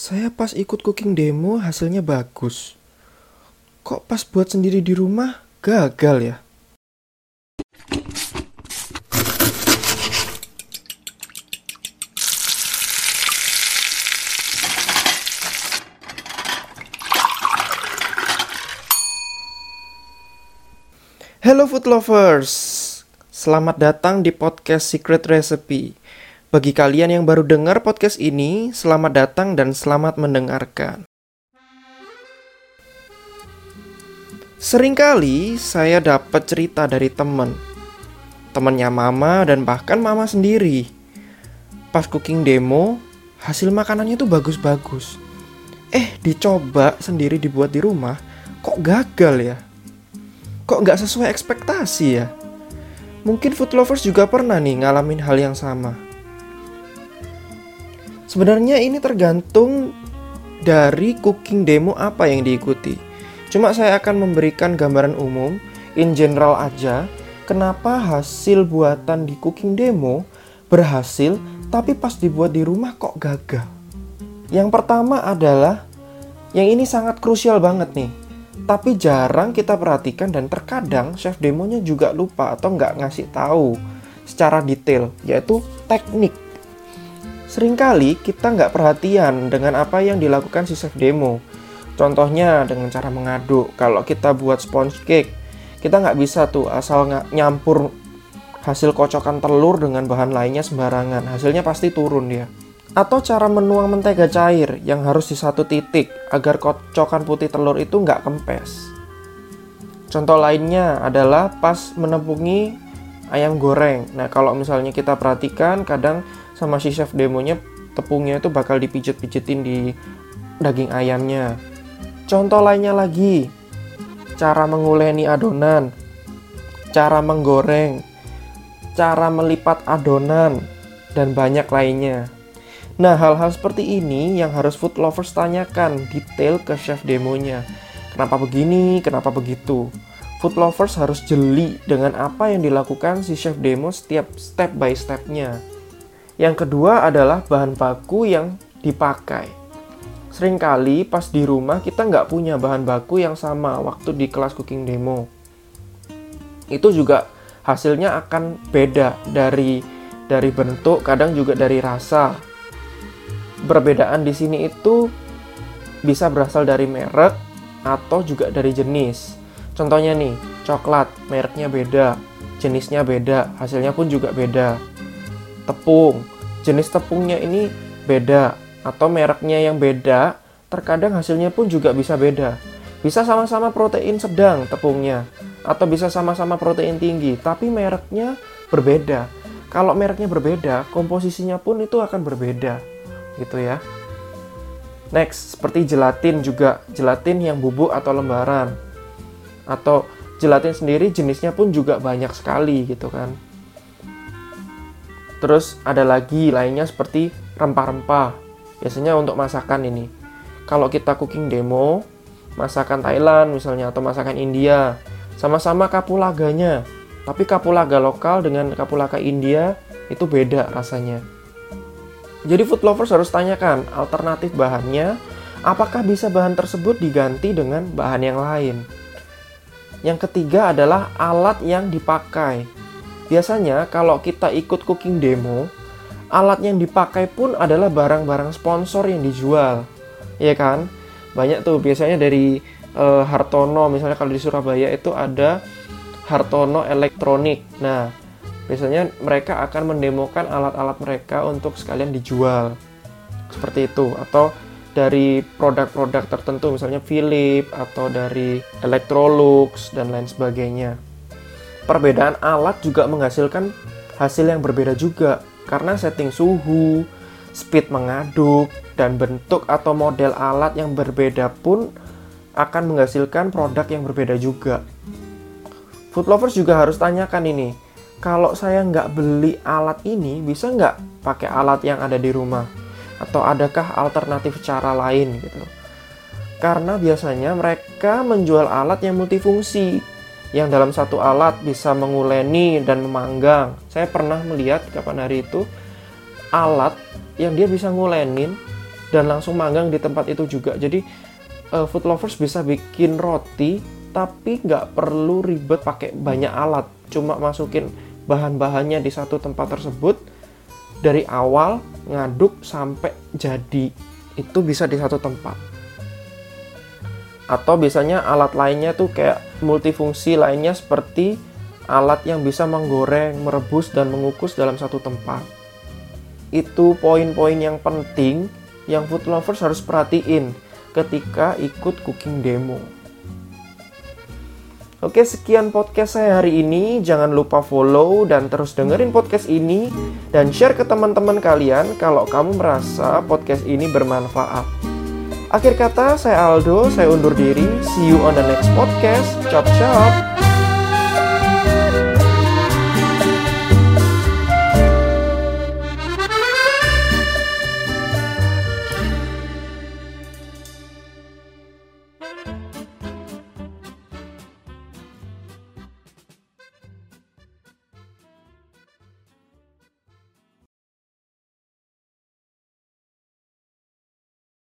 Saya pas ikut cooking demo hasilnya bagus. Kok pas buat sendiri di rumah gagal ya? Hello food lovers, selamat datang di podcast Secret Recipe. Bagi kalian yang baru dengar podcast ini, selamat datang dan selamat mendengarkan. Seringkali saya dapat cerita dari teman, temannya mama dan bahkan mama sendiri. Pas cooking demo, hasil makanannya tuh bagus-bagus. Eh, dicoba sendiri dibuat di rumah, kok gagal ya? kok nggak sesuai ekspektasi ya? Mungkin food lovers juga pernah nih ngalamin hal yang sama. Sebenarnya ini tergantung dari cooking demo apa yang diikuti. Cuma saya akan memberikan gambaran umum, in general aja, kenapa hasil buatan di cooking demo berhasil, tapi pas dibuat di rumah kok gagal. Yang pertama adalah, yang ini sangat krusial banget nih tapi jarang kita perhatikan dan terkadang chef demonya juga lupa atau nggak ngasih tahu secara detail, yaitu teknik. Seringkali kita nggak perhatian dengan apa yang dilakukan si chef demo. Contohnya dengan cara mengaduk. Kalau kita buat sponge cake, kita nggak bisa tuh asal nggak nyampur hasil kocokan telur dengan bahan lainnya sembarangan. Hasilnya pasti turun dia atau cara menuang mentega cair yang harus di satu titik agar kocokan putih telur itu nggak kempes. Contoh lainnya adalah pas menepungi ayam goreng. Nah, kalau misalnya kita perhatikan, kadang sama si chef demonya tepungnya itu bakal dipijet-pijetin di daging ayamnya. Contoh lainnya lagi, cara menguleni adonan, cara menggoreng, cara melipat adonan, dan banyak lainnya. Nah, hal-hal seperti ini yang harus food lovers tanyakan detail ke chef demonya. Kenapa begini, kenapa begitu. Food lovers harus jeli dengan apa yang dilakukan si chef demo setiap step by stepnya. Yang kedua adalah bahan baku yang dipakai. Seringkali pas di rumah kita nggak punya bahan baku yang sama waktu di kelas cooking demo. Itu juga hasilnya akan beda dari dari bentuk, kadang juga dari rasa perbedaan di sini itu bisa berasal dari merek atau juga dari jenis. Contohnya nih, coklat, mereknya beda, jenisnya beda, hasilnya pun juga beda. Tepung, jenis tepungnya ini beda atau mereknya yang beda, terkadang hasilnya pun juga bisa beda. Bisa sama-sama protein sedang tepungnya atau bisa sama-sama protein tinggi, tapi mereknya berbeda. Kalau mereknya berbeda, komposisinya pun itu akan berbeda gitu ya. Next, seperti gelatin juga, gelatin yang bubuk atau lembaran. Atau gelatin sendiri jenisnya pun juga banyak sekali gitu kan. Terus ada lagi lainnya seperti rempah-rempah. Biasanya untuk masakan ini. Kalau kita cooking demo, masakan Thailand misalnya atau masakan India, sama-sama kapulaganya. Tapi kapulaga lokal dengan kapulaga India itu beda rasanya. Jadi food lovers harus tanyakan alternatif bahannya, apakah bisa bahan tersebut diganti dengan bahan yang lain. Yang ketiga adalah alat yang dipakai. Biasanya kalau kita ikut cooking demo, alat yang dipakai pun adalah barang-barang sponsor yang dijual. Ya kan? Banyak tuh biasanya dari uh, Hartono misalnya kalau di Surabaya itu ada Hartono Elektronik. Nah, biasanya mereka akan mendemokan alat-alat mereka untuk sekalian dijual seperti itu atau dari produk-produk tertentu misalnya Philip atau dari Electrolux dan lain sebagainya. Perbedaan alat juga menghasilkan hasil yang berbeda juga karena setting suhu, speed mengaduk, dan bentuk atau model alat yang berbeda pun akan menghasilkan produk yang berbeda juga. Food lovers juga harus tanyakan ini, kalau saya nggak beli alat ini, bisa nggak pakai alat yang ada di rumah? Atau adakah alternatif cara lain gitu? Karena biasanya mereka menjual alat yang multifungsi, yang dalam satu alat bisa menguleni dan memanggang. Saya pernah melihat kapan hari itu alat yang dia bisa ngulenin dan langsung manggang di tempat itu juga. Jadi uh, food lovers bisa bikin roti tapi nggak perlu ribet pakai banyak alat. Cuma masukin bahan-bahannya di satu tempat tersebut dari awal ngaduk sampai jadi itu bisa di satu tempat. Atau biasanya alat lainnya tuh kayak multifungsi lainnya seperti alat yang bisa menggoreng, merebus, dan mengukus dalam satu tempat. Itu poin-poin yang penting yang food lovers harus perhatiin ketika ikut cooking demo. Oke, sekian podcast saya hari ini. Jangan lupa follow dan terus dengerin podcast ini dan share ke teman-teman kalian kalau kamu merasa podcast ini bermanfaat. Akhir kata, saya Aldo, saya undur diri. See you on the next podcast. Chop chop.